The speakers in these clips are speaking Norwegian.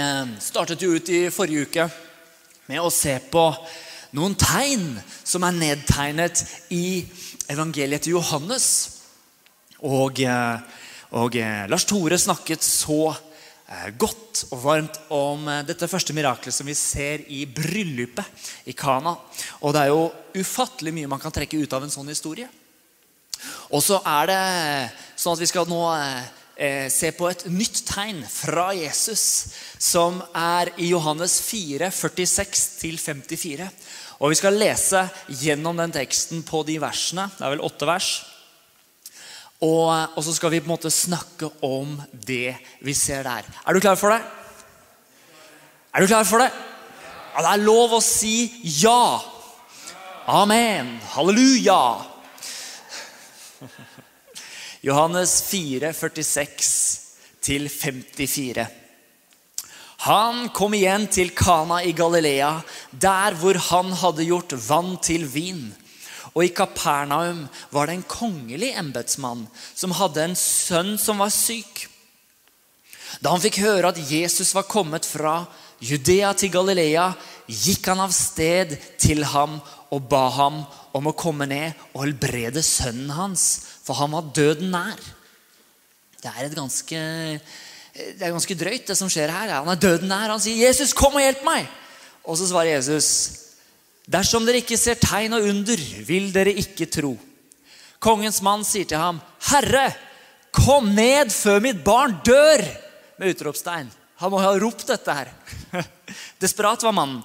Eh, startet jo ut i forrige uke med å se på noen tegn som er nedtegnet i evangeliet til Johannes. Og, eh, og eh, Lars Tore snakket så godt og varmt om dette første miraklet som vi ser i bryllupet i Kana. Og det er jo ufattelig mye man kan trekke ut av en sånn historie. Og så er det sånn at vi skal nå se på et nytt tegn fra Jesus, som er i Johannes 4, 46-54. Og Vi skal lese gjennom den teksten på de versene. Det er vel åtte vers. Og, og, så skal vi på en måte snakke om det vi ser der. Er du klar for det? Er du klar for det? Ja, det er lov å si ja. Amen. Halleluja. Johannes 4, 46-54. Han kom igjen til Kana i Galilea, der hvor han hadde gjort vann til vin. Og i Kapernaum var det en kongelig embetsmann som hadde en sønn som var syk. Da han fikk høre at Jesus var kommet fra Judea til Galilea, gikk han av sted til ham og ba ham om å komme ned og helbrede sønnen hans, for han var døden nær. Det er, ganske, det er ganske drøyt, det som skjer her. Han er døden nær. Han sier, 'Jesus, kom og hjelp meg!' Og så svarer Jesus, 'Dersom dere ikke ser tegn og under, vil dere ikke tro.' Kongens mann sier til ham, 'Herre, kom ned før mitt barn dør!' Med utropstegn. Han må ha ropt dette her. Desperat var mannen.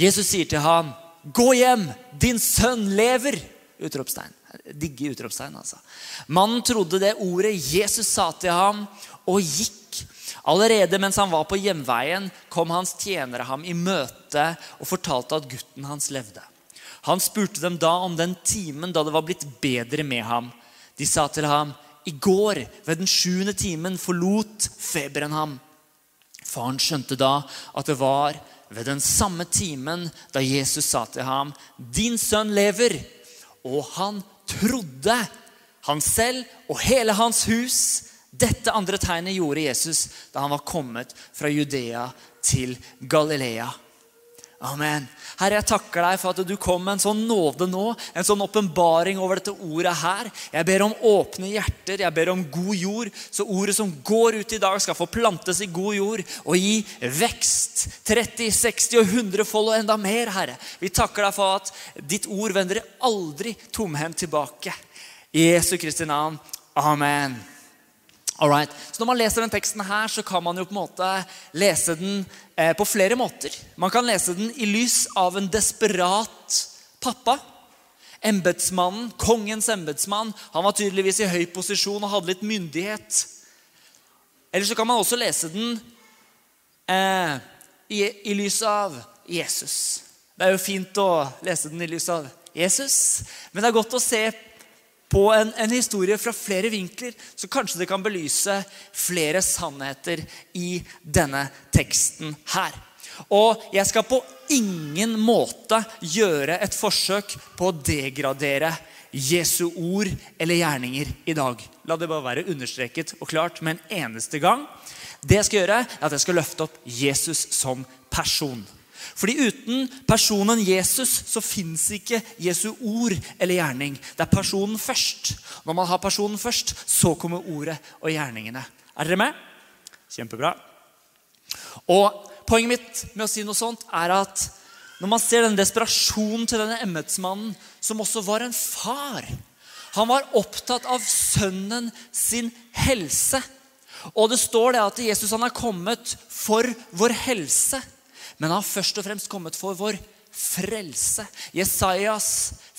Jesus sier til ham, 'Gå hjem, din sønn lever!' Utropstegn. Digge utropstegn, altså. Mannen trodde det ordet Jesus sa til ham, og gikk. Allerede mens han var på hjemveien, kom hans tjenere ham i møte og fortalte at gutten hans levde. Han spurte dem da om den timen da det var blitt bedre med ham. De sa til ham, 'I går, ved den sjuende timen, forlot feberen ham.' Faren skjønte da at det var ved den samme timen da Jesus sa til ham, 'Din sønn lever.' Og han trodde, han selv og hele hans hus. Dette andre tegnet gjorde Jesus da han var kommet fra Judea til Galilea. Amen. Herre, jeg takker deg for at du kom med en sånn nåde nå, en sånn åpenbaring over dette ordet her. Jeg ber om åpne hjerter, jeg ber om god jord, så ordet som går ut i dag, skal få plantes i god jord og gi vekst. 30, 60 og 100 fold og enda mer, Herre. Vi takker deg for at ditt ord vender aldri tomhendt tilbake. I Jesu Kristi navn. Amen. Alright. Så Når man leser den teksten, her, så kan man jo på en måte lese den eh, på flere måter. Man kan lese den i lys av en desperat pappa. Embetsmannen, kongens embetsmann. Han var tydeligvis i høy posisjon og hadde litt myndighet. Eller så kan man også lese den eh, i, i lys av Jesus. Det er jo fint å lese den i lys av Jesus, men det er godt å se på en, en, historie fra flere vinkler, så kanskje det kan belyse flere sannheter i denne teksten her. Og jeg skal på ingen måte gjøre et forsøk på å degradere Jesu ord eller gjerninger i dag. La det bare være understreket og klart med en eneste gang. Det jeg skal gjøre, er at jeg skal løfte opp Jesus som person. Fordi uten personen Jesus så fins ikke Jesu ord eller gjerning. Det er personen først. Når man har personen først, så kommer ordet og gjerningene. Er dere med? Kjempebra. Og Poenget mitt med å si noe sånt er at når man ser den desperasjonen til denne embetsmannen, som også var en far Han var opptatt av sønnen sin helse. Og det står det at Jesus han er kommet for vår helse men han har først og fremst kommet for vår frelse. Jesajas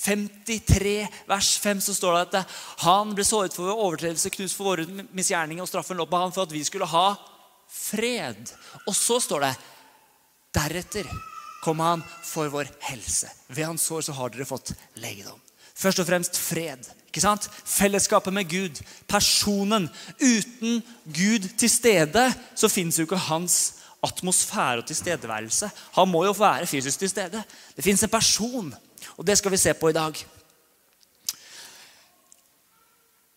53, vers 5, så står det at han ble såret for vår overtredelse, knust for våre misgjerninger, og straffen lå på ham for at vi skulle ha fred. Og så står det deretter kom han for vår helse. Ved hans sår så har dere fått legedom. Først og fremst fred. ikke sant? Fellesskapet med Gud. Personen. Uten Gud til stede så fins jo ikke hans atmosfære og tilstedeværelse. Han må jo være fysisk til stede. Det fins en person, og det skal vi se på i dag.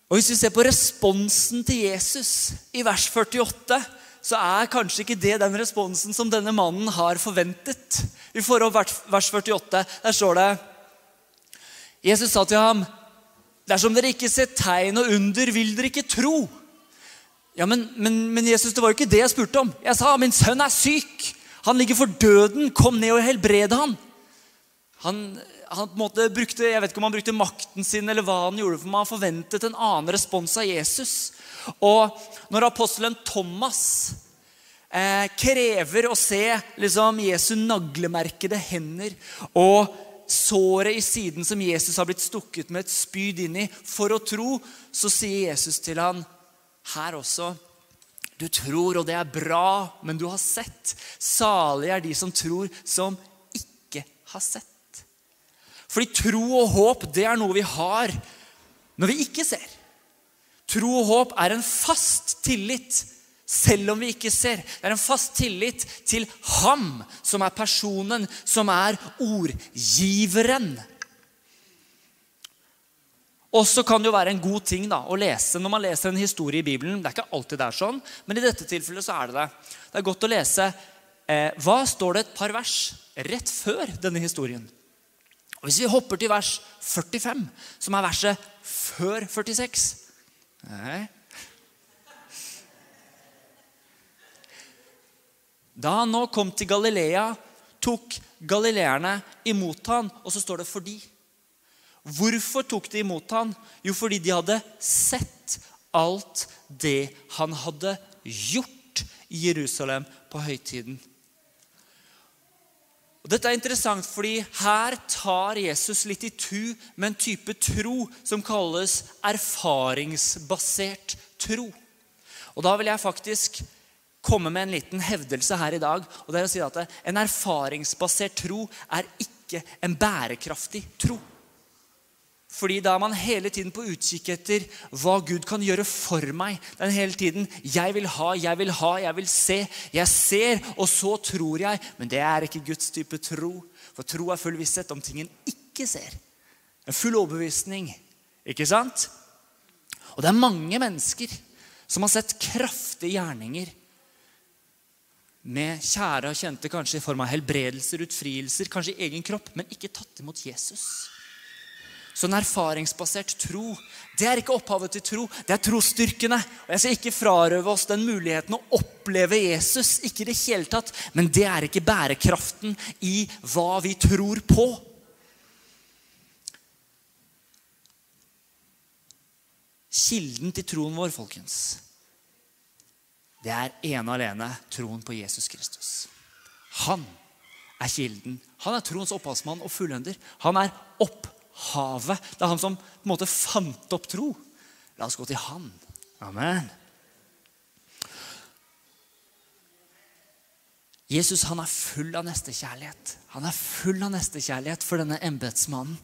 Og Hvis vi ser på responsen til Jesus i vers 48, så er kanskje ikke det den responsen som denne mannen har forventet. Vi får opp vers 48. Der står det Jesus sa til ham, 'Dersom dere ikke ser tegn og under, vil dere ikke tro.' Ja, men, men, men, Jesus, det var jo ikke det jeg spurte om. Jeg sa, 'Min sønn er syk. Han ligger for døden. Kom ned og helbrede han.' Han, han brukte, jeg vet ikke om han brukte makten sin, eller hva han gjorde, for man forventet en annen respons av Jesus. Og når apostelen Thomas eh, krever å se liksom, Jesu naglemerkede hender og såret i siden som Jesus har blitt stukket med et spyd inn i, for å tro, så sier Jesus til han her også Du tror, og det er bra, men du har sett. Salige er de som tror, som ikke har sett. Fordi tro og håp, det er noe vi har når vi ikke ser. Tro og håp er en fast tillit selv om vi ikke ser. Det er en fast tillit til ham som er personen, som er ordgiveren. Også kan det jo være en god ting da, å lese når man leser en historie i Bibelen. Det er ikke alltid det er sånn, men i dette tilfellet så er det det. Det er godt å lese eh, hva står det et par vers rett før denne historien. Og Hvis vi hopper til vers 45, som er verset før 46 Nei. Da han nå kom til Galilea, tok galileerne imot han, og så står det 'fordi'. Hvorfor tok de imot han? Jo, fordi de hadde sett alt det han hadde gjort i Jerusalem på høytiden. Og dette er interessant, fordi her tar Jesus litt i tu med en type tro som kalles erfaringsbasert tro. Og da vil jeg faktisk komme med en liten hevdelse her i dag. og det er å si at En erfaringsbasert tro er ikke en bærekraftig tro. Fordi da er man hele tiden på utkikk etter hva Gud kan gjøre for meg. Er hele tiden 'jeg vil ha, jeg vil ha, jeg vil se'. Jeg ser, og så tror jeg. Men det er ikke Guds type tro. For tro er full visshet om ting en ikke ser. En full overbevisning. Ikke sant? Og det er mange mennesker som har sett kraftige gjerninger med kjære og kjente, kanskje i form av helbredelser, utfrielser, kanskje i egen kropp, men ikke tatt imot Jesus. Så en erfaringsbasert tro det er ikke opphavet til tro, det er trosstyrkene. Og Jeg skal ikke frarøve oss den muligheten å oppleve Jesus, ikke det hele tatt, men det er ikke bærekraften i hva vi tror på. Kilden til troen vår, folkens, det er ene og alene troen på Jesus Kristus. Han er kilden. Han er troens opphavsmann og fullender. Han er opphavsmann havet. Det er han som på en måte fant opp tro. La oss gå til han. Amen. Jesus han er full av nestekjærlighet. Han er full av nestekjærlighet for denne embetsmannen.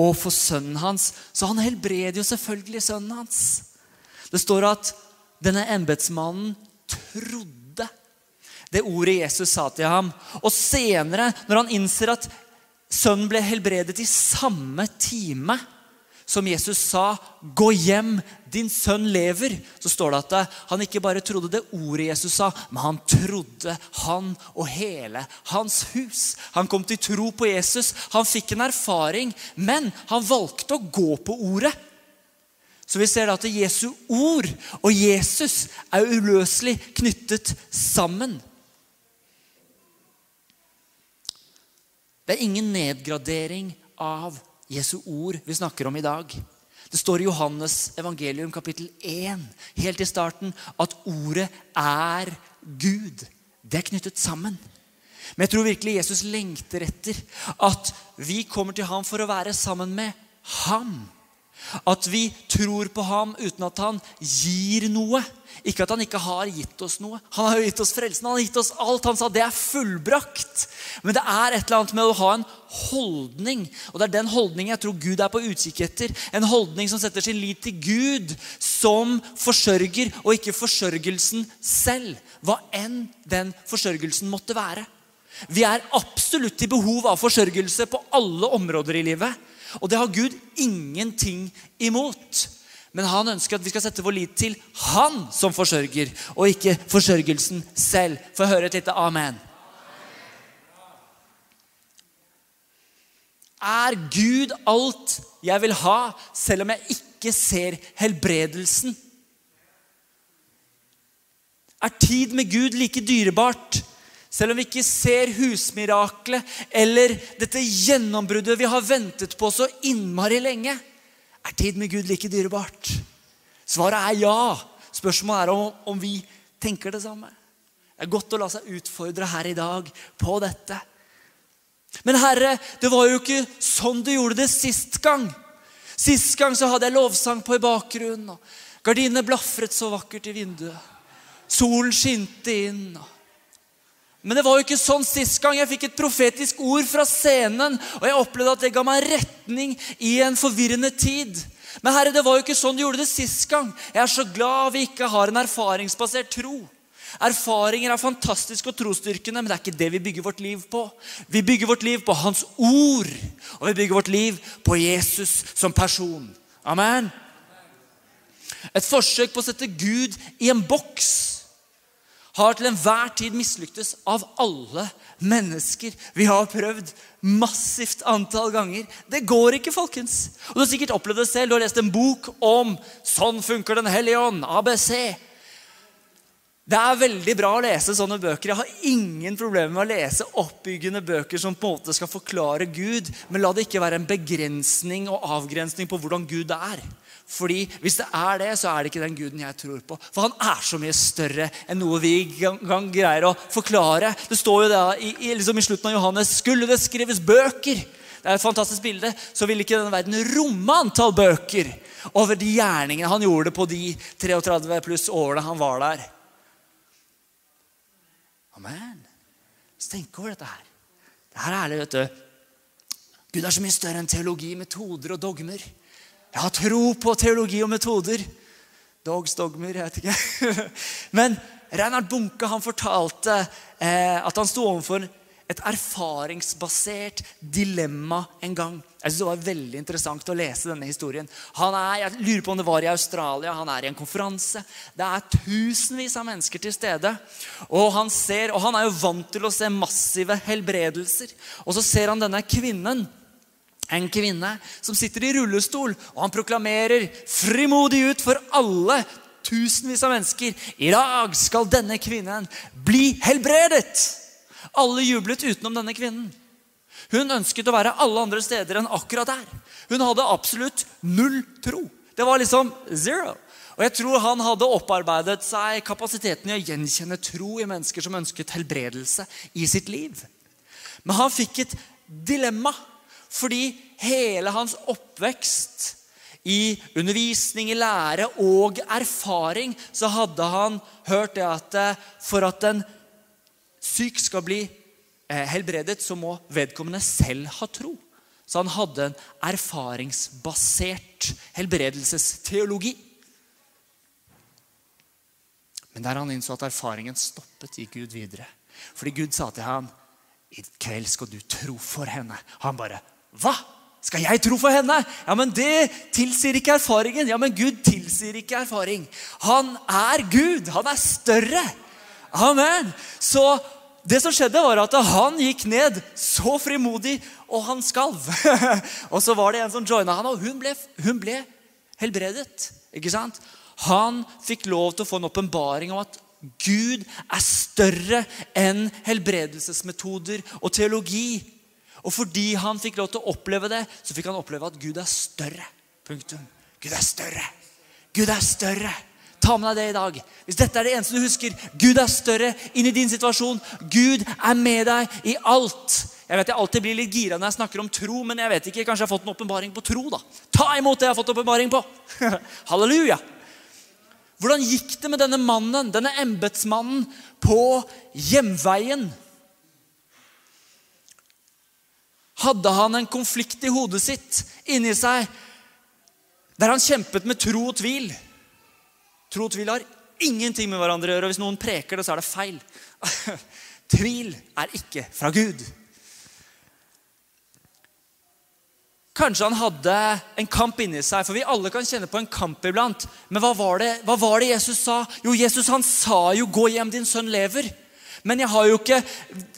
Og for sønnen hans. Så han helbreder jo selvfølgelig sønnen hans. Det står at denne embetsmannen trodde det ordet Jesus sa til ham. Og senere, når han innser at Sønnen ble helbredet i samme time som Jesus sa 'Gå hjem, din sønn lever', så står det at han ikke bare trodde det ordet Jesus sa, men han trodde han og hele hans hus. Han kom til tro på Jesus. Han fikk en erfaring, men han valgte å gå på ordet. Så vi ser at Jesu ord og Jesus er uløselig knyttet sammen. Det er ingen nedgradering av Jesu ord vi snakker om i dag. Det står i Johannes evangelium kapittel 1 helt i starten at ordet er Gud. Det er knyttet sammen. Men jeg tror virkelig Jesus lengter etter at vi kommer til ham for å være sammen med ham. At vi tror på ham uten at han gir noe. Ikke at han ikke har gitt oss noe. Han har jo gitt oss frelsen. Han har gitt oss alt. Han sa det er fullbrakt. Men det er et eller annet med å ha en holdning. Og det er den holdningen jeg tror Gud er på utkikk etter. En holdning som setter sin lit til Gud som forsørger, og ikke forsørgelsen selv. Hva enn den forsørgelsen måtte være. Vi er absolutt i behov av forsørgelse på alle områder i livet. Og det har Gud ingenting imot. Men han ønsker at vi skal sette vår lit til han som forsørger, og ikke forsørgelsen selv. Få høre et lite amen. Er Gud alt jeg vil ha, selv om jeg ikke ser helbredelsen? Er tid med Gud like dyrebart, selv om vi ikke ser husmiraklet eller dette gjennombruddet vi har ventet på så innmari lenge? Er tid med Gud like dyrebart? Svaret er ja. Spørsmålet er om, om vi tenker det samme. Det er godt å la seg utfordre her i dag på dette. Men Herre, det var jo ikke sånn du gjorde det sist gang. Sist gang så hadde jeg lovsang på i bakgrunnen. og Gardinene blafret så vakkert i vinduet. Solen skinte inn. Men det var jo ikke sånn sist gang. Jeg fikk et profetisk ord fra scenen, og jeg opplevde at det ga meg retning i en forvirrende tid. Men Herre, det var jo ikke sånn du gjorde det sist gang. Jeg er så glad vi ikke har en erfaringsbasert tro. Erfaringer er fantastiske og trosstyrkende, men det er ikke det vi bygger vårt liv på. Vi bygger vårt liv på Hans ord, og vi bygger vårt liv på Jesus som person. Amen. Et forsøk på å sette Gud i en boks har til enhver tid mislyktes av alle mennesker. Vi har prøvd massivt antall ganger. Det går ikke, folkens. Og Du har sikkert opplevd det selv. Du har lest en bok om 'Sånn funker Den hellige ånd', ABC. Det er veldig bra å lese sånne bøker. Jeg har ingen problemer med å lese oppbyggende bøker som på en måte skal forklare Gud, men la det ikke være en begrensning og avgrensning på hvordan Gud er. Fordi Hvis det er det, så er det ikke den guden jeg tror på. For han er så mye større enn noe vi engang greier å forklare. Det står jo da i, i, liksom i slutten av Johannes skulle det skrives bøker. Det er et fantastisk bilde. Så ville ikke denne verden romme antall bøker over de gjerningene han gjorde på de 33 pluss årene han var der. Amen. Så tenk over dette her. Det her er ærlig, vet du. Gud er så mye større enn teologi, metoder og dogmer. Jeg har tro på teologi og metoder. Dogs, dogmer, jeg vet ikke. Men Reinhard Bunke han fortalte eh, at han sto overfor et erfaringsbasert dilemma en gang. Jeg synes Det var veldig interessant å lese denne historien. Han er, jeg lurer på om det var i Australia. Han er i en konferanse. Det er tusenvis av mennesker til stede. Og han, ser, og han er jo vant til å se massive helbredelser. Og så ser han denne kvinnen. En kvinne som sitter i rullestol, og han proklamerer frimodig ut for alle tusenvis av mennesker. I dag skal denne kvinnen bli helbredet. Alle jublet utenom denne kvinnen. Hun ønsket å være alle andre steder enn akkurat der. Hun hadde absolutt null tro. Det var liksom zero. Og jeg tror han hadde opparbeidet seg kapasiteten i å gjenkjenne tro i mennesker som ønsket helbredelse i sitt liv. Men han fikk et dilemma fordi hele hans oppvekst i undervisning, i lære og erfaring, så hadde han hørt det at eh, for at en syk skal bli eh, helbredet, så må vedkommende selv ha tro. Så han hadde en erfaringsbasert helbredelsesteologi. Men der han innså at erfaringen stoppet, gikk Gud videre. Fordi Gud sa til ham, 'I kveld skal du tro for henne.' Han bare 'Hva? Skal jeg tro for henne?' Ja, men Det tilsier ikke erfaringen. Ja, men Gud tilsier ikke erfaring. Han er Gud. Han er større. Amen. Så det som skjedde, var at han gikk ned så frimodig, og han skalv. og så var det en som joina han, og hun ble, hun ble helbredet. Ikke sant? Han fikk lov til å få en åpenbaring om at Gud er større enn helbredelsesmetoder og teologi. Og fordi han fikk lov til å oppleve det, så fikk han oppleve at Gud er større. Punktum. Gud er større. Gud er større. Ta med deg det i dag. Hvis dette er det eneste du husker, Gud er større inn i din situasjon. Gud er med deg i alt. Jeg vet jeg alltid blir litt gira når jeg snakker om tro, men jeg vet ikke, kanskje jeg har fått en åpenbaring på tro. da. Ta imot det jeg har fått åpenbaring på. Halleluja. Hvordan gikk det med denne mannen, denne embetsmannen, på hjemveien? Hadde han en konflikt i hodet sitt, inni seg, der han kjempet med tro og tvil? Tro og tvil har ingenting med hverandre å gjøre. Hvis noen preker det, så er det feil. tvil er ikke fra Gud. Kanskje han hadde en kamp inni seg, for vi alle kan kjenne på en kamp iblant. Men hva var det, hva var det Jesus sa? Jo, Jesus han sa jo 'gå hjem, din sønn lever'. Men jeg har jo ikke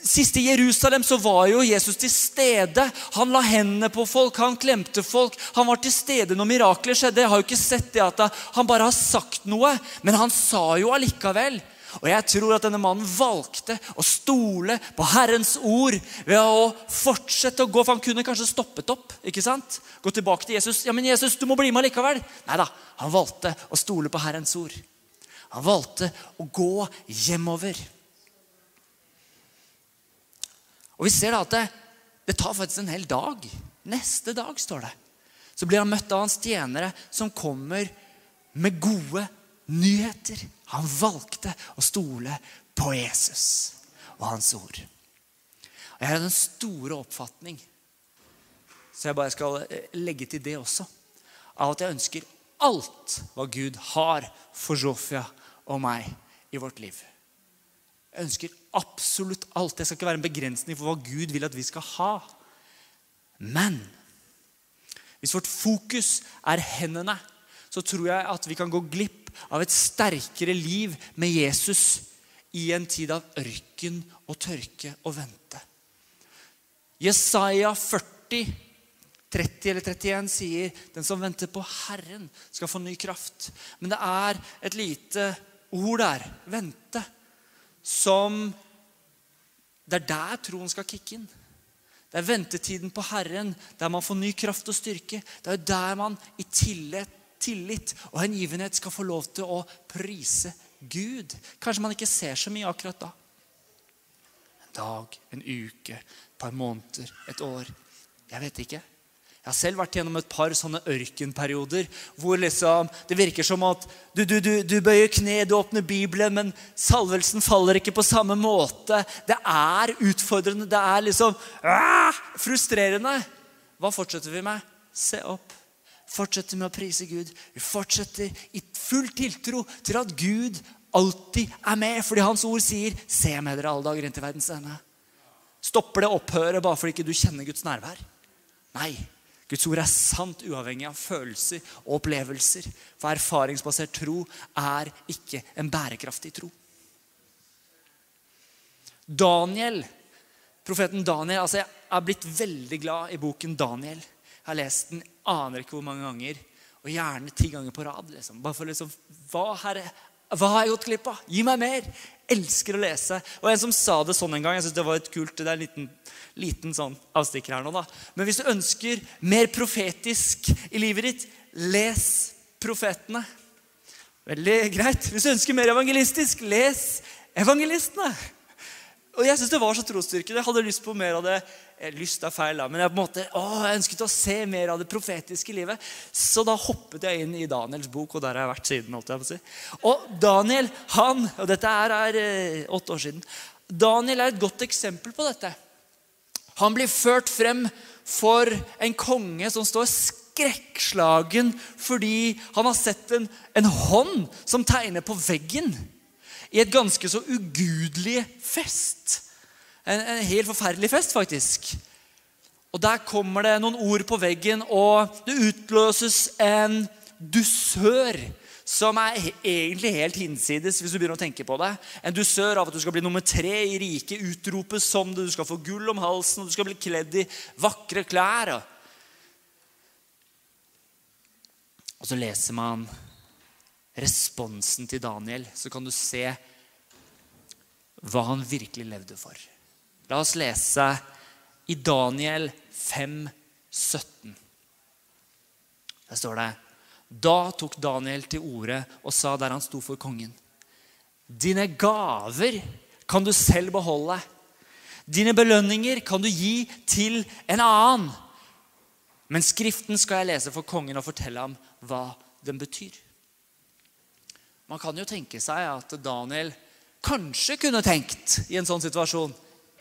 Sist i Jerusalem så var jo Jesus til stede. Han la hendene på folk, han klemte folk. Han var til stede når mirakler skjedde. Jeg har jo ikke sett det at han bare har sagt noe, men han sa jo allikevel. Og jeg tror at denne mannen valgte å stole på Herrens ord ved å fortsette å gå, for han kunne kanskje stoppet opp. ikke sant? Gå tilbake til Jesus. Ja, men Jesus, du må bli med likevel. Nei da, han valgte å stole på Herrens ord. Han valgte å gå hjemover. Og vi ser da at det, det tar faktisk en hel dag. Neste dag, står det. Så blir han møtt av hans tjenere som kommer med gode nyheter. Han valgte å stole på Jesus og hans ord. Og Jeg har en store oppfatning, så jeg bare skal eh, legge til det også, av at jeg ønsker alt hva Gud har for Sofia og meg i vårt liv. Jeg ønsker absolutt alt. Det skal ikke være en begrensning for hva Gud vil at vi skal ha. Men hvis vårt fokus er hendene, så tror jeg at vi kan gå glipp av et sterkere liv med Jesus i en tid av ørken og tørke og vente. Jesaja 40, 30 eller 31 sier den som venter på Herren, skal få ny kraft. Men det er et lite ord der, vente, som Det er der troen skal kicke inn. Det er ventetiden på Herren, der man får ny kraft og styrke. Det er der man i tillit tillit og hengivenhet skal få lov til å prise Gud. Kanskje man ikke ser så mye akkurat da. En dag, en uke, et par måneder, et år. Jeg vet ikke. Jeg har selv vært gjennom et par sånne ørkenperioder hvor liksom det virker som at du, du, du, du, bøyer kne, du åpner Bibelen, men salvelsen faller ikke på samme måte. Det er utfordrende. Det er liksom ah, frustrerende. Hva fortsetter vi med? Se opp fortsetter med å prise Gud. Vi fortsetter i full tiltro til at Gud alltid er med, fordi Hans ord sier 'Se med dere alle dager inn til verdens ende'. Stopper det opphøret bare fordi ikke du kjenner Guds nærvær? Nei. Guds ord er sant uavhengig av følelser og opplevelser. For erfaringsbasert tro er ikke en bærekraftig tro. Daniel, profeten Daniel altså Jeg er blitt veldig glad i boken Daniel. Jeg har lest den aner ikke hvor mange ganger. Og gjerne ti ganger på rad. Liksom. Bare for liksom, hva, herre, hva har jeg gått glipp av? Gi meg mer! Elsker å lese. Og en som sa det sånn en gang, jeg synes det var et kult, det er en liten, liten sånn avstikker her nå da. Men hvis du ønsker mer profetisk i livet ditt, les profetene. Veldig greit. Hvis du ønsker mer evangelistisk, les evangelistene. Og jeg synes det var så trosstyrkende. Jeg hadde lyst på mer av det Lyst er feil, da, men jeg, på en måte, å, jeg ønsket å se mer av det profetiske livet. Så da hoppet jeg inn i Daniels bok, og der har jeg vært siden. holdt jeg på å si. Og Daniel, han, og dette er, er eh, åtte år siden Daniel er et godt eksempel på dette. Han blir ført frem for en konge som står skrekkslagen fordi han har sett en, en hånd som tegner på veggen i et ganske så ugudelig fest. En, en helt forferdelig fest, faktisk. Og Der kommer det noen ord på veggen, og det utløses en dusør som er egentlig helt hinsides hvis du begynner å tenke på det. En dusør av at du skal bli nummer tre i riket, utropes som det. Du skal få gull om halsen, og du skal bli kledd i vakre klær. Og så leser man responsen til Daniel, så kan du se hva han virkelig levde for. La oss lese i Daniel 5, 17. Der står det Da tok Daniel til orde og sa der han sto for kongen. Dine gaver kan du selv beholde. Dine belønninger kan du gi til en annen. Men Skriften skal jeg lese for kongen og fortelle ham hva den betyr. Man kan jo tenke seg at Daniel kanskje kunne tenkt i en sånn situasjon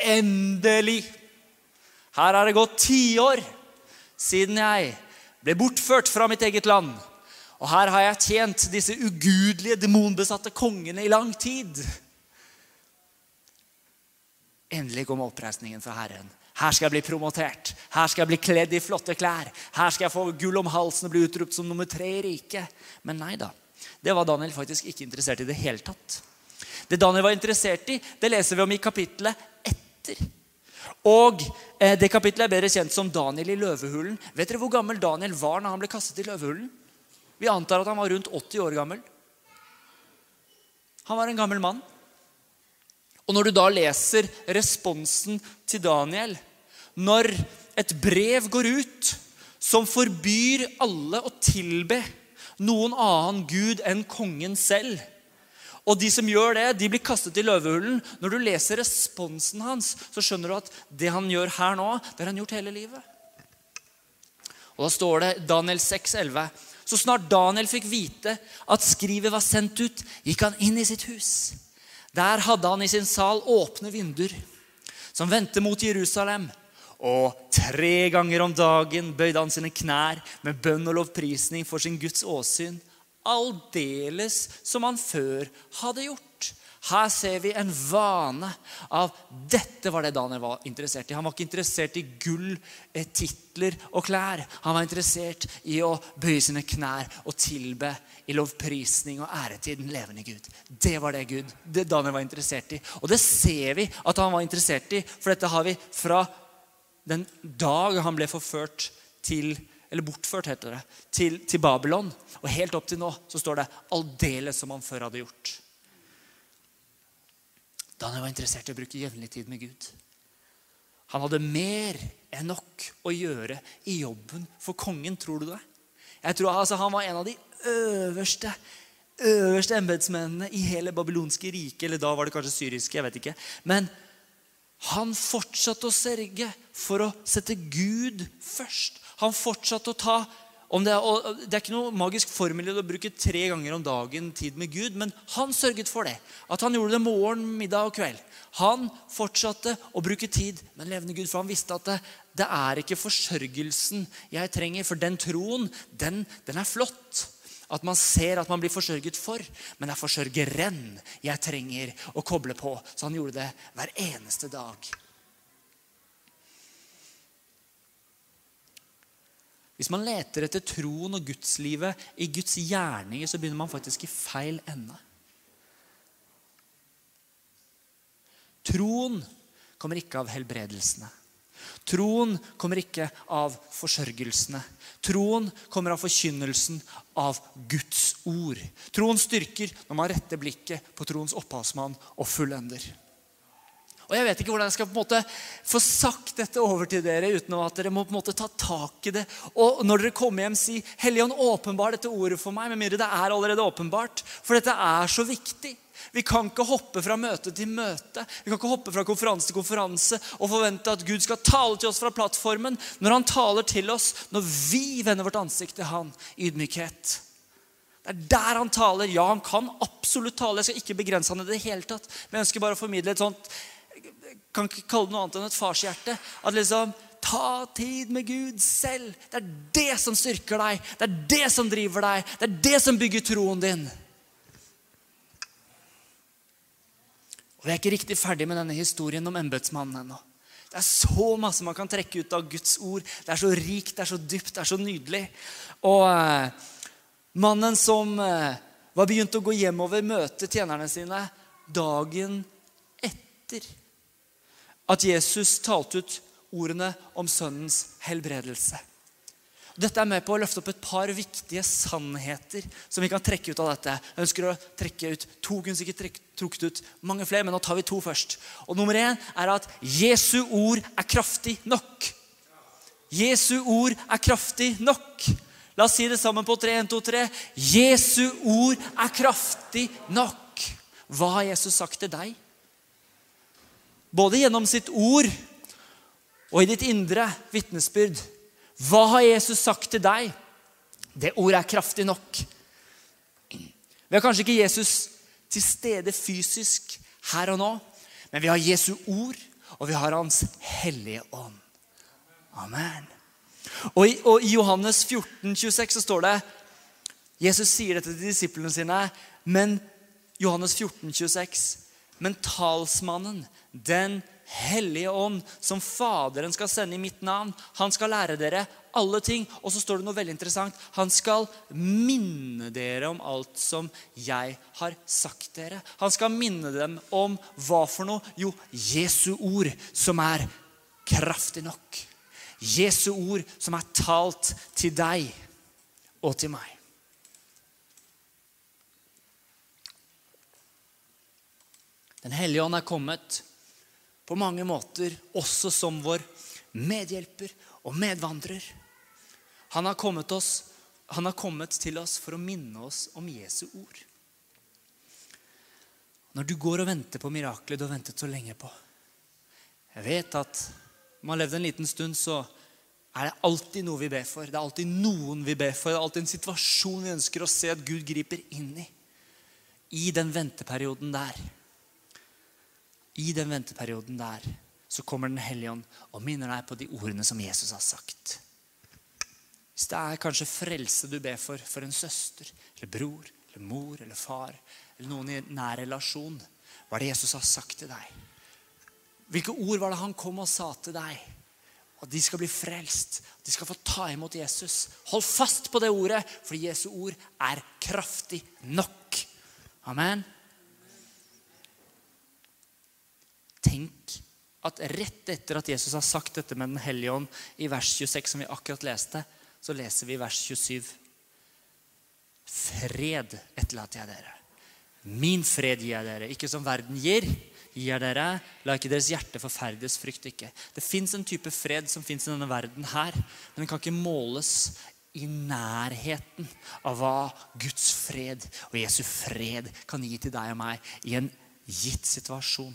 Endelig! Her har det gått tiår siden jeg ble bortført fra mitt eget land. Og her har jeg tjent disse ugudelige, demonbesatte kongene i lang tid. Endelig kom oppreisningen fra Herren. Her skal jeg bli promotert. Her skal jeg bli kledd i flotte klær. Her skal jeg få gull om halsen og bli utropt som nummer tre i riket. Men nei da. Det var Daniel faktisk ikke interessert i det hele tatt. Det Daniel var interessert i, det leser vi om i kapittelet etter. Og eh, Det kapittelet er bedre kjent som Daniel i løvehulen. Vet dere hvor gammel Daniel var når han ble kastet i løvehulen? Vi antar at han var rundt 80 år gammel. Han var en gammel mann. Og når du da leser responsen til Daniel Når et brev går ut som forbyr alle å tilbe noen annen gud enn kongen selv og de som gjør det, de blir kastet i løvehulen. Når du leser responsen hans, så skjønner du at det han gjør her nå, det har han gjort hele livet. Og Da står det Daniel 6, 11. Så snart Daniel fikk vite at skrivet var sendt ut, gikk han inn i sitt hus. Der hadde han i sin sal åpne vinduer som vendte mot Jerusalem. Og tre ganger om dagen bøyde han sine knær med bønn og lovprisning for sin Guds åsyn, aldeles som han før hadde gjort. Her ser vi en vane av Dette var det Daniel var interessert i. Han var ikke interessert i gull, eh, titler og klær. Han var interessert i å bøye sine knær og tilbe i lovprisning og ære til den levende Gud. Det var det Gud, det Daniel var interessert i. Og det ser vi at han var interessert i, for dette har vi fra den dag han ble forført til eller bortført, heter det, til, til Babylon. Og helt opp til nå så står det aldeles som han før hadde gjort. Daniel var interessert i å bruke jevnlig tid med Gud. Han hadde mer enn nok å gjøre i jobben for kongen. Tror du det? Jeg tror altså, Han var en av de øverste øverste embetsmennene i hele babylonske riket. Eller da var det kanskje syriske. jeg vet ikke. Men han fortsatte å sørge for å sette Gud først. Han fortsatte å ta det er, det, er, ikke noe magisk formel å bruke tre ganger om dagen tid med Gud, men han sørget for det. At han gjorde det morgen, middag og kveld. Han fortsatte å bruke tid med en levende Gud, for han visste at det, det er ikke forsørgelsen jeg trenger. For den troen, den, den er flott. At man ser at man blir forsørget for. Men det er forsørgeren jeg trenger å koble på. Så han gjorde det hver eneste dag. Hvis man leter etter troen og gudslivet i Guds gjerninger, så begynner man faktisk i feil ende. Troen kommer ikke av helbredelsene. Troen kommer ikke av forsørgelsene. Troen kommer av forkynnelsen av Guds ord. Troen styrker når man retter blikket på troens opphavsmann og fullender. Og Jeg vet ikke hvordan jeg skal på en måte få sagt dette over til dere uten at dere må på en måte ta tak i det. Og når dere kommer hjem, si 'Helligånd, åpenbar dette ordet for meg', med mindre det er allerede åpenbart. For dette er så viktig. Vi kan ikke hoppe fra møte til møte Vi kan ikke hoppe fra konferanse til konferanse og forvente at Gud skal tale til oss fra plattformen når han taler til oss når vi vender vårt ansikt til han i ydmykhet. Det er der han taler. Ja, han kan absolutt tale. Jeg skal ikke begrense han i det hele tatt. Men jeg ønsker bare å formidle et sånt kan ikke kalle det noe annet enn et farshjerte. At liksom Ta tid med Gud selv. Det er det som styrker deg. Det er det som driver deg. Det er det som bygger troen din. Og Vi er ikke riktig ferdig med denne historien om embetsmannen ennå. Det er så masse man kan trekke ut av Guds ord. Det er så rikt, det er så dypt, det er så nydelig. Og eh, mannen som eh, var begynt å gå hjemover, møte tjenerne sine dagen etter at Jesus talte ut ordene om sønnens helbredelse. Dette er med på å løfte opp et par viktige sannheter som vi kan trekke ut av dette. Jeg ønsker å trekke ut to, kunne trukket ut mange flere, men nå tar vi to først. Og Nummer én er at Jesu ord er kraftig nok. Jesu ord er kraftig nok. La oss si det sammen på 3, 1, 2, 3. Jesu ord er kraftig nok. Hva har Jesus sagt til deg? Både gjennom sitt ord og i ditt indre vitnesbyrd. Hva har Jesus sagt til deg? Det ordet er kraftig nok. Vi har kanskje ikke Jesus til stede fysisk her og nå, men vi har Jesu ord, og vi har Hans hellige ånd. Amen. Og i, og i Johannes 14, 26 så står det Jesus sier dette til disiplene sine, men Johannes 14, 26 men talsmannen, Den Hellige ånd, som Faderen skal sende i mitt navn. Han skal lære dere alle ting. Og så står det noe veldig interessant. Han skal minne dere om alt som jeg har sagt dere. Han skal minne dem om hva for noe? Jo, Jesu ord, som er kraftig nok. Jesu ord som er talt til deg og til meg. Den hellige ånd er kommet på mange måter også som vår medhjelper og medvandrer. Han har, kommet oss, han har kommet til oss for å minne oss om Jesu ord. Når du går og venter på miraklet du har ventet så lenge på Jeg vet at når man har levd en liten stund, så er det alltid noe vi ber for. Det er alltid noen vi ber for. Det er alltid en situasjon vi ønsker å se at Gud griper inn i. I den venteperioden der. I den venteperioden der så kommer Den hellige ånd og minner deg på de ordene som Jesus har sagt. Hvis det er kanskje frelse du ber for for en søster eller bror eller mor eller far eller noen i nær relasjon, hva er det Jesus har sagt til deg? Hvilke ord var det han kom og sa til deg? At de skal bli frelst. At de skal få ta imot Jesus. Hold fast på det ordet, for Jesu ord er kraftig nok. Amen. Tenk at rett etter at Jesus har sagt dette med Den hellige ånd i vers 26, som vi akkurat leste, så leser vi vers 27. Fred etterlater jeg dere. Min fred gir jeg dere, ikke som verden gir gir jeg dere. La ikke deres hjerte forferdes, frykt ikke. Det fins en type fred som fins i denne verden her, men den kan ikke måles i nærheten av hva Guds fred og Jesu fred kan gi til deg og meg i en gitt situasjon.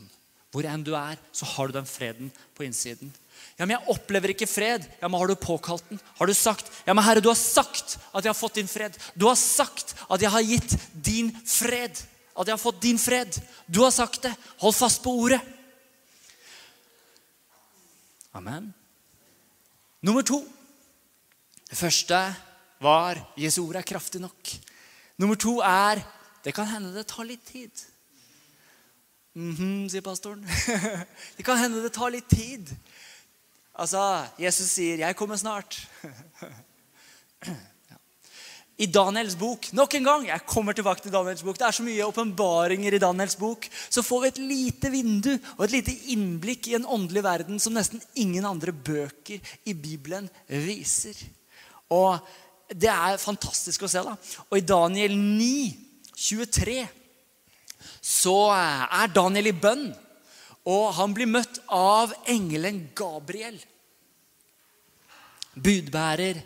Hvor enn du er, så har du den freden på innsiden. Ja, men jeg opplever ikke fred. Ja, men Har du påkalt den? Har du sagt? Ja, men Herre, du har sagt at jeg har fått din fred. Du har sagt at jeg har gitt din fred at jeg har fått din fred. Du har sagt det. Hold fast på ordet. Amen. Nummer to. Det første var Jesu ord er kraftig nok. Nummer to er det kan hende det tar litt tid. Mm -hmm, sier pastoren. det kan hende det tar litt tid. Altså, Jesus sier 'Jeg kommer snart'. i Daniels bok. Nok en gang, jeg kommer tilbake til Daniels bok. Det er så mye åpenbaringer i Daniels bok. Så får vi et lite vindu og et lite innblikk i en åndelig verden som nesten ingen andre bøker i Bibelen viser. Og det er fantastisk å se. da. Og i Daniel 9, 23, så er Daniel i bønn. Og han blir møtt av engelen Gabriel. Budbærer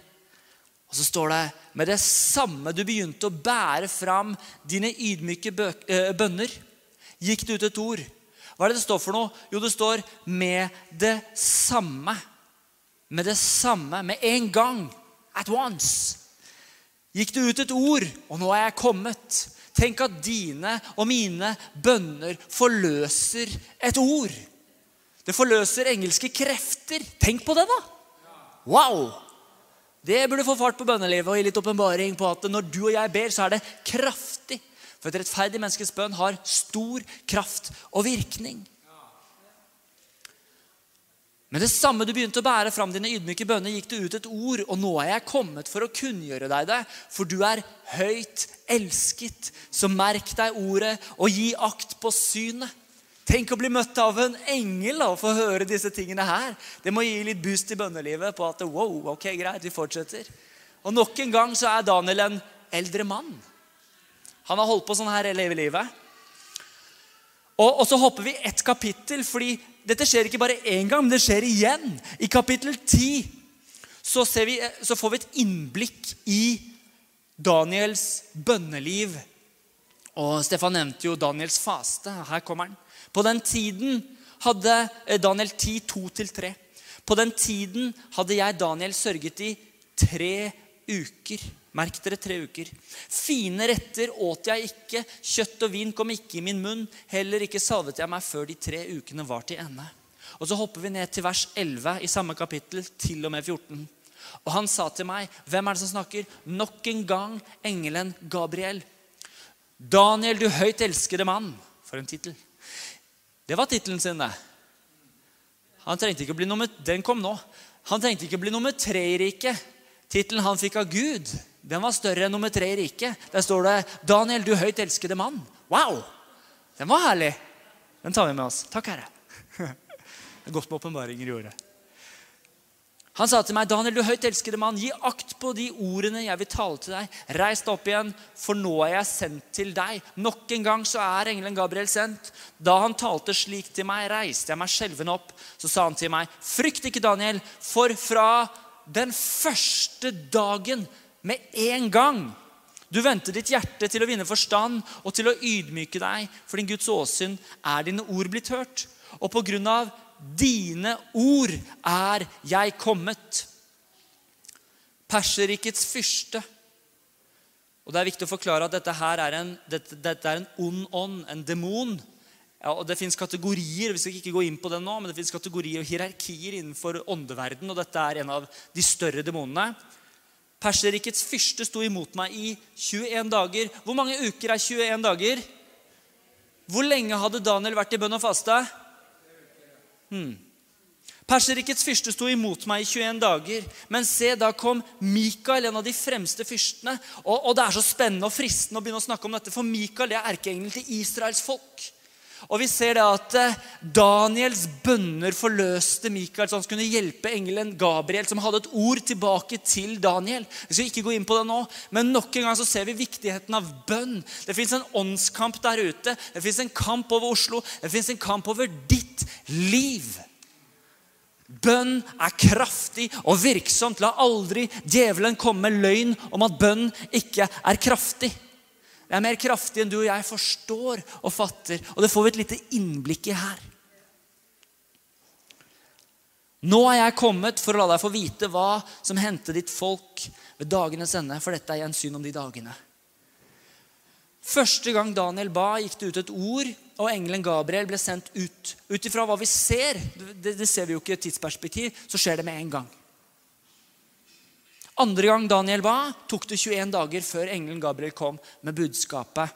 og så står det med det samme du begynte å bære fram dine ydmyke eh, bønner, gikk det ut et ord. Hva er det det står for noe? Jo, det står 'med det samme'. Med det samme. Med en gang. At once. Gikk det ut et ord, og nå er jeg kommet. Tenk at dine og mine bønner forløser et ord. Det forløser engelske krefter. Tenk på det, da! Wow! Det burde få fart på bønnelivet og gi litt åpenbaring på at når du og jeg ber, så er det kraftig. For et rettferdig menneskes bønn har stor kraft og virkning. Men det samme du begynte å bære fram dine ydmyke bønner, gikk det ut et ord, og nå er jeg kommet for å kunngjøre deg det, for du er høyt elsket. Så merk deg ordet og gi akt på synet. Tenk å bli møtt av en engel og få høre disse tingene her. Det må gi litt boost i bønnelivet på at wow, ok, greit, vi fortsetter. Og nok en gang så er Daniel en eldre mann. Han har holdt på sånn her hele livet. Og, og så hopper vi ett kapittel, fordi dette skjer ikke bare én gang, men det skjer igjen. I kapittel 10 så, vi, så får vi et innblikk i Daniels bønneliv. Og Stefan nevnte jo Daniels faste. Her kommer han. På den tiden hadde eh, Daniel 10, 2-3. På den tiden hadde jeg, Daniel, sørget i tre uker. Merk dere tre uker. Fine retter åt jeg ikke, kjøtt og vin kom ikke i min munn. Heller ikke salvet jeg meg før de tre ukene var til ende. Og Så hopper vi ned til vers 11 i samme kapittel, til og med 14. Og han sa til meg, hvem er det som snakker? Nok en gang engelen Gabriel. Daniel, du høyt elskede mann. For en tittel. Det var tittelen sin, det. Han trengte ikke å bli nummer, Den kom nå. Han trengte ikke å bli nummer tre i riket. Tittelen han fikk av Gud, den var større enn nummer tre i riket. Der står det 'Daniel, du høyt elskede mann'. Wow! Den var herlig. Den tar vi med oss. Takk, Herre. Det er godt med åpenbaringer i ordet. Han sa til meg, 'Daniel, du høyt elskede mann, gi akt på de ordene jeg vil tale til deg.' 'Reis deg opp igjen, for nå er jeg sendt til deg.' Nok en gang så er engelen Gabriel sendt. Da han talte slik til meg, reiste jeg meg skjelven opp. Så sa han til meg, 'Frykt ikke, Daniel, for fra den første dagen med en gang' Du vendte ditt hjerte til å vinne forstand og til å ydmyke deg, for din Guds åsyn er dine ord blitt hørt. Og på grunn av dine ord er jeg kommet. Perserrikets fyrste. Og Det er viktig å forklare at dette her er en, dette, dette er en ond ånd, en demon. Ja, og Det fins kategorier vi skal ikke gå inn på det nå, men det kategorier og hierarkier innenfor åndeverden, og dette er en av de større demonene. Perserrikets fyrste sto imot meg i 21 dager. Hvor mange uker er 21 dager? Hvor lenge hadde Daniel vært i bønn og faste? Hmm. Perserrikets fyrste sto imot meg i 21 dager. Men se, da kom Mikael, en av de fremste fyrstene. Og, og, det er så spennende og fristende å begynne å snakke om dette, for Mikael det er erkeengelen til Israels folk. Og vi ser det at eh, Daniels bønner forløste Mikael, så han skulle hjelpe engelen Gabriel, som hadde et ord tilbake til Daniel. Vi skal ikke gå inn på det nå, men nok en gang så ser vi viktigheten av bønn. Det fins en åndskamp der ute. Det fins en kamp over Oslo. Det fins en kamp over ditt liv. Bønn er kraftig og virksomt. La aldri djevelen komme med løgn om at bønn ikke er kraftig. Det er mer kraftig enn du og jeg forstår og fatter. Og det får vi et lite innblikk i her. Nå er jeg kommet for å la deg få vite hva som hendte ditt folk ved dagenes ende, for dette er gjensyn om de dagene. Første gang Daniel ba, gikk det ut et ord, og engelen Gabriel ble sendt ut. Ut ifra hva vi ser, det, det ser vi jo ikke i et tidsperspektiv, så skjer det med en gang. Andre gang Daniel ba, tok det 21 dager før engelen Gabriel kom med budskapet.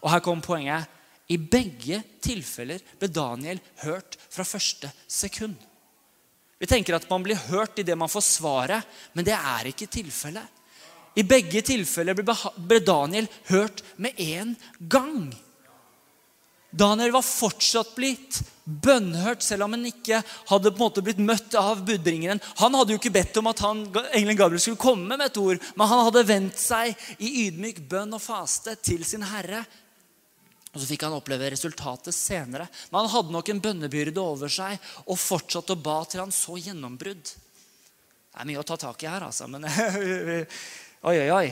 Og her kom poenget. I begge tilfeller ble Daniel hørt fra første sekund. Vi tenker at man blir hørt idet man får svaret, men det er ikke tilfellet. I begge tilfeller ble Daniel hørt med en gang. Daniel var fortsatt blitt bønnhørt, selv om han ikke hadde på en måte blitt møtt av budbringeren. Han hadde jo ikke bedt om at han, engelen Gabriel skulle komme med et ord, men han hadde vendt seg i ydmyk bønn og faste til sin herre. Og Så fikk han oppleve resultatet senere. Men han hadde nok en bønnebyrde over seg og fortsatte å ba til han så gjennombrudd. Det er mye å ta tak i her, altså. Men oi, oi, oi.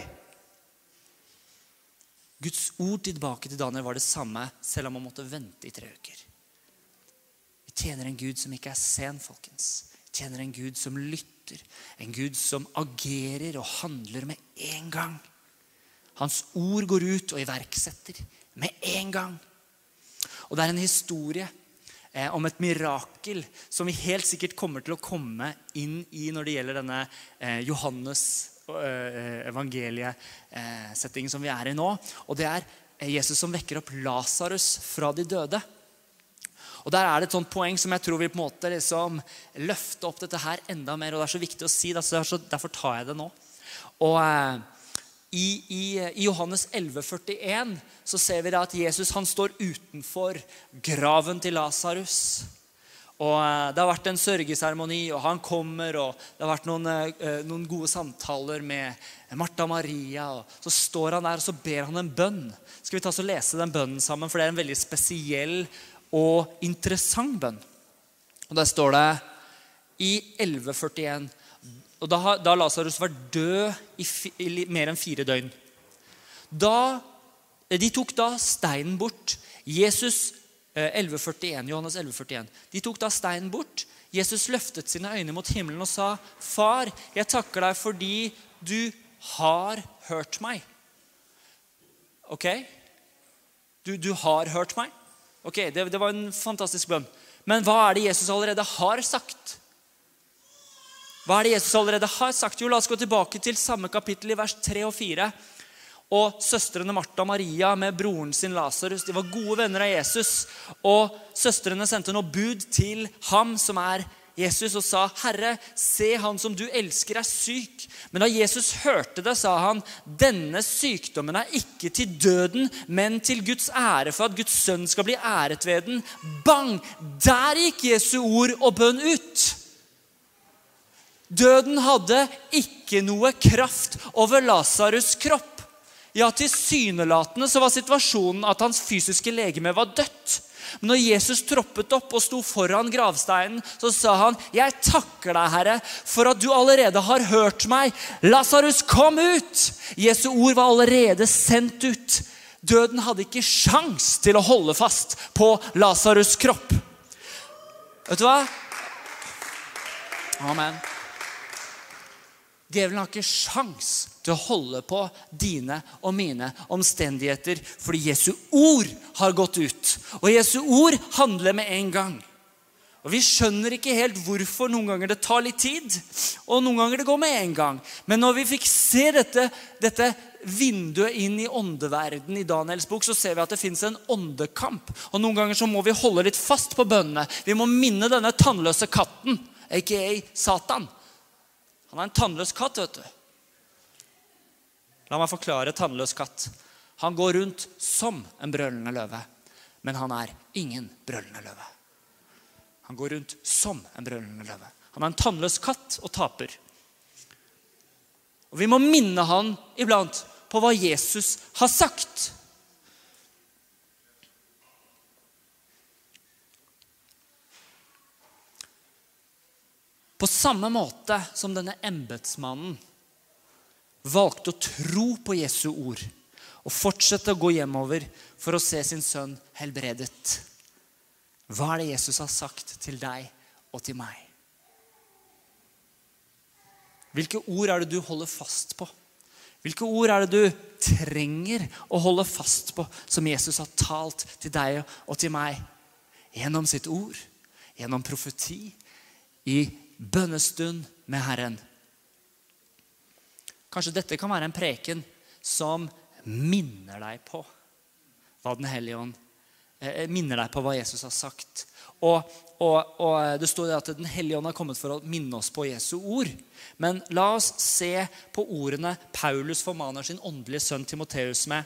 Guds ord tilbake til Daniel var det samme, selv om han måtte vente i tre uker. Vi tjener en Gud som ikke er sen, folkens. Jeg tjener en Gud som lytter. En Gud som agerer og handler med en gang. Hans ord går ut og iverksetter med en gang. Og det er en historie eh, om et mirakel som vi helt sikkert kommer til å komme inn i når det gjelder denne eh, Johannes Eh, evangeliesettingen som vi er i nå. Og det er Jesus som vekker opp Lasarus fra de døde. Og Der er det et sånt poeng som jeg tror vil på en måte liksom løfte opp dette her enda mer. og Det er så viktig å si, så derfor tar jeg det nå. Og eh, i, i, i, Johannes 11,41 så ser vi da at Jesus han står utenfor graven til Lasarus. Og eh, Det har vært en sørgeseremoni, og han kommer. og Det har vært noen, eh, noen gode samtaler med Martha Maria. og Så står han der og så ber han en bønn. Skal vi ta oss og lese den bønnen sammen? For det er en veldig spesiell og interessant bønn. Og Der står det i 1141 og Da har Lasarus vært død i, i mer enn fire døgn. Da, de tok da steinen bort. Jesus 1141, eh, Johannes 11,41. De tok da steinen bort. Jesus løftet sine øyne mot himmelen og sa, 'Far, jeg takker deg fordi du har hørt meg.' Ok? Du, du har hørt meg? Ok, det, det var en fantastisk bønn. Men hva er det Jesus allerede har sagt? Hva er det Jesus allerede har sagt? Jo, La oss gå tilbake til samme kapittel i vers 3 og 4. Og søstrene Martha og Maria med broren sin Lasarus var gode venner av Jesus. Og søstrene sendte nå bud til ham, som er Jesus, og sa, 'Herre, se han som du elsker, er syk.' Men da Jesus hørte det, sa han, 'Denne sykdommen er ikke til døden, men til Guds ære, for at Guds sønn skal bli æret ved den.' Bang! Der gikk Jesu ord og bønn ut. Døden hadde ikke noe kraft over Lasarus' kropp. Ja, tilsynelatende så var situasjonen at hans fysiske legeme var dødt. Men når Jesus troppet opp og sto foran gravsteinen, så sa han, 'Jeg takker deg, Herre, for at du allerede har hørt meg.' 'Lasarus, kom ut!' Jesu ord var allerede sendt ut. Døden hadde ikke sjans til å holde fast på Lasarus' kropp. Vet du hva? Amen. Djevelen har ikke sjans til å holde på dine og mine omstendigheter fordi Jesu ord har gått ut. Og Jesu ord handler med en gang. Og Vi skjønner ikke helt hvorfor noen ganger det tar litt tid, og noen ganger det går med en gang. Men når vi fikk se dette, dette vinduet inn i åndeverden i Daniels bok, så ser vi at det fins en åndekamp. Og Noen ganger så må vi holde litt fast på bønnene. Vi må minne denne tannløse katten, aka Satan, han er en tannløs katt, vet du. La meg forklare tannløs katt. Han går rundt som en brølende løve, men han er ingen brølende løve. Han går rundt som en brølende løve. Han er en tannløs katt og taper. Og Vi må minne han iblant på hva Jesus har sagt. På samme måte som denne embetsmannen valgte å tro på Jesu ord og fortsette å gå hjemover for å se sin sønn helbredet. Hva er det Jesus har sagt til deg og til meg? Hvilke ord er det du holder fast på? Hvilke ord er det du trenger å holde fast på, som Jesus har talt til deg og til meg? Gjennom sitt ord, gjennom profeti, i bønnestund med Herren. Kanskje dette kan være en preken som minner deg på hva Den hellige ånd eh, minner deg på hva Jesus har sagt. Og, og, og Det står at Den hellige ånd har kommet for å minne oss på Jesu ord. Men la oss se på ordene Paulus formaner sin åndelige sønn Timoteus med.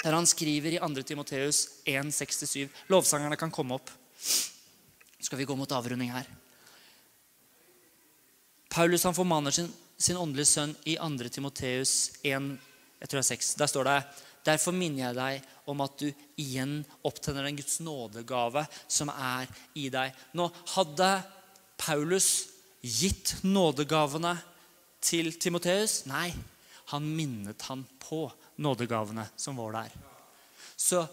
Der han skriver i 2. Timoteus 1,67. Lovsangerne kan komme opp. Skal vi gå mot avrunding her. Paulus han formaner sin, sin åndelige sønn i 2. Timoteus 1, jeg tror det er 6. Der står det Derfor minner jeg deg om at du igjen opptenner den Guds nådegave som er i deg. Nå hadde Paulus gitt nådegavene til Timoteus? Nei, han minnet han på nådegavene som var der. Så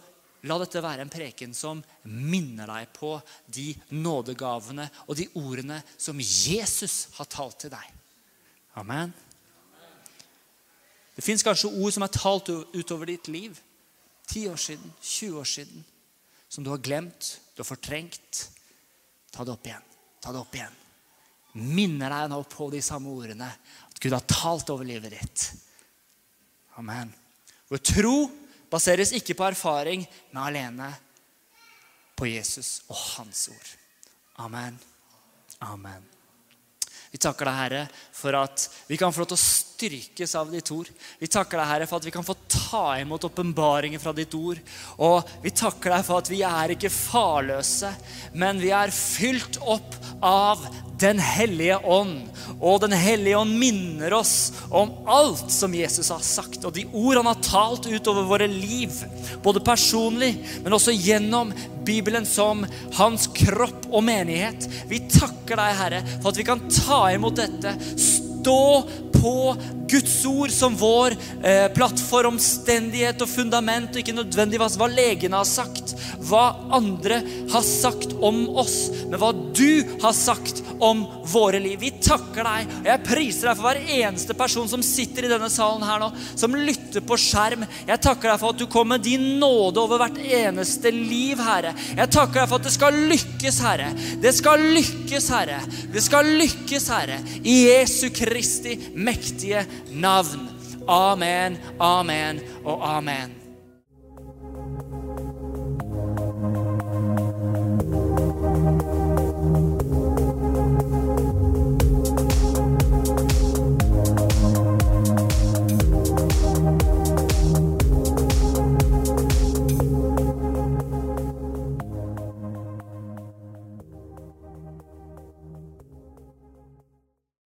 La dette være en preken som minner deg på de nådegavene og de ordene som Jesus har talt til deg. Amen. Det fins kanskje ord som er talt utover ditt liv. 10 år siden, 20 år siden. Som du har glemt, du har fortrengt. Ta det opp igjen. Ta det opp igjen. Minner deg nå på de samme ordene. At Gud har talt over livet ditt. Amen. Vår tro baseres ikke på erfaring, men alene på Jesus og hans ord. Amen. Amen. Vi takker deg, Herre, for at vi kan få lov til å styrkes av ditt ord. Vi takker deg, Herre, for at vi kan få ta imot åpenbaringer fra ditt ord. Og vi takker deg for at vi er ikke farløse, men vi er fylt opp av Den hellige ånd. Og Den hellige ånd minner oss om alt som Jesus har sagt, og de ord han har talt utover våre liv. Både personlig, men også gjennom Bibelen som hans kropp og menighet. Vi takker deg, Herre, for at vi kan ta imot dette. Stå på Guds ord som vår eh, plattform, omstendighet og fundament, og ikke nødvendigvis hva legene har sagt, hva andre har sagt om oss, men hva du har sagt om våre liv. Vi takker deg, og jeg priser deg for hver eneste person som sitter i denne salen her nå, som lytter på skjerm. Jeg takker deg for at du kom med din nåde over hvert eneste liv, Herre. Jeg takker deg for at det skal lykkes, Herre. Det skal lykkes, Herre. Det skal lykkes, Herre. I Jesu Kristi mektige navn. Amen, amen og amen.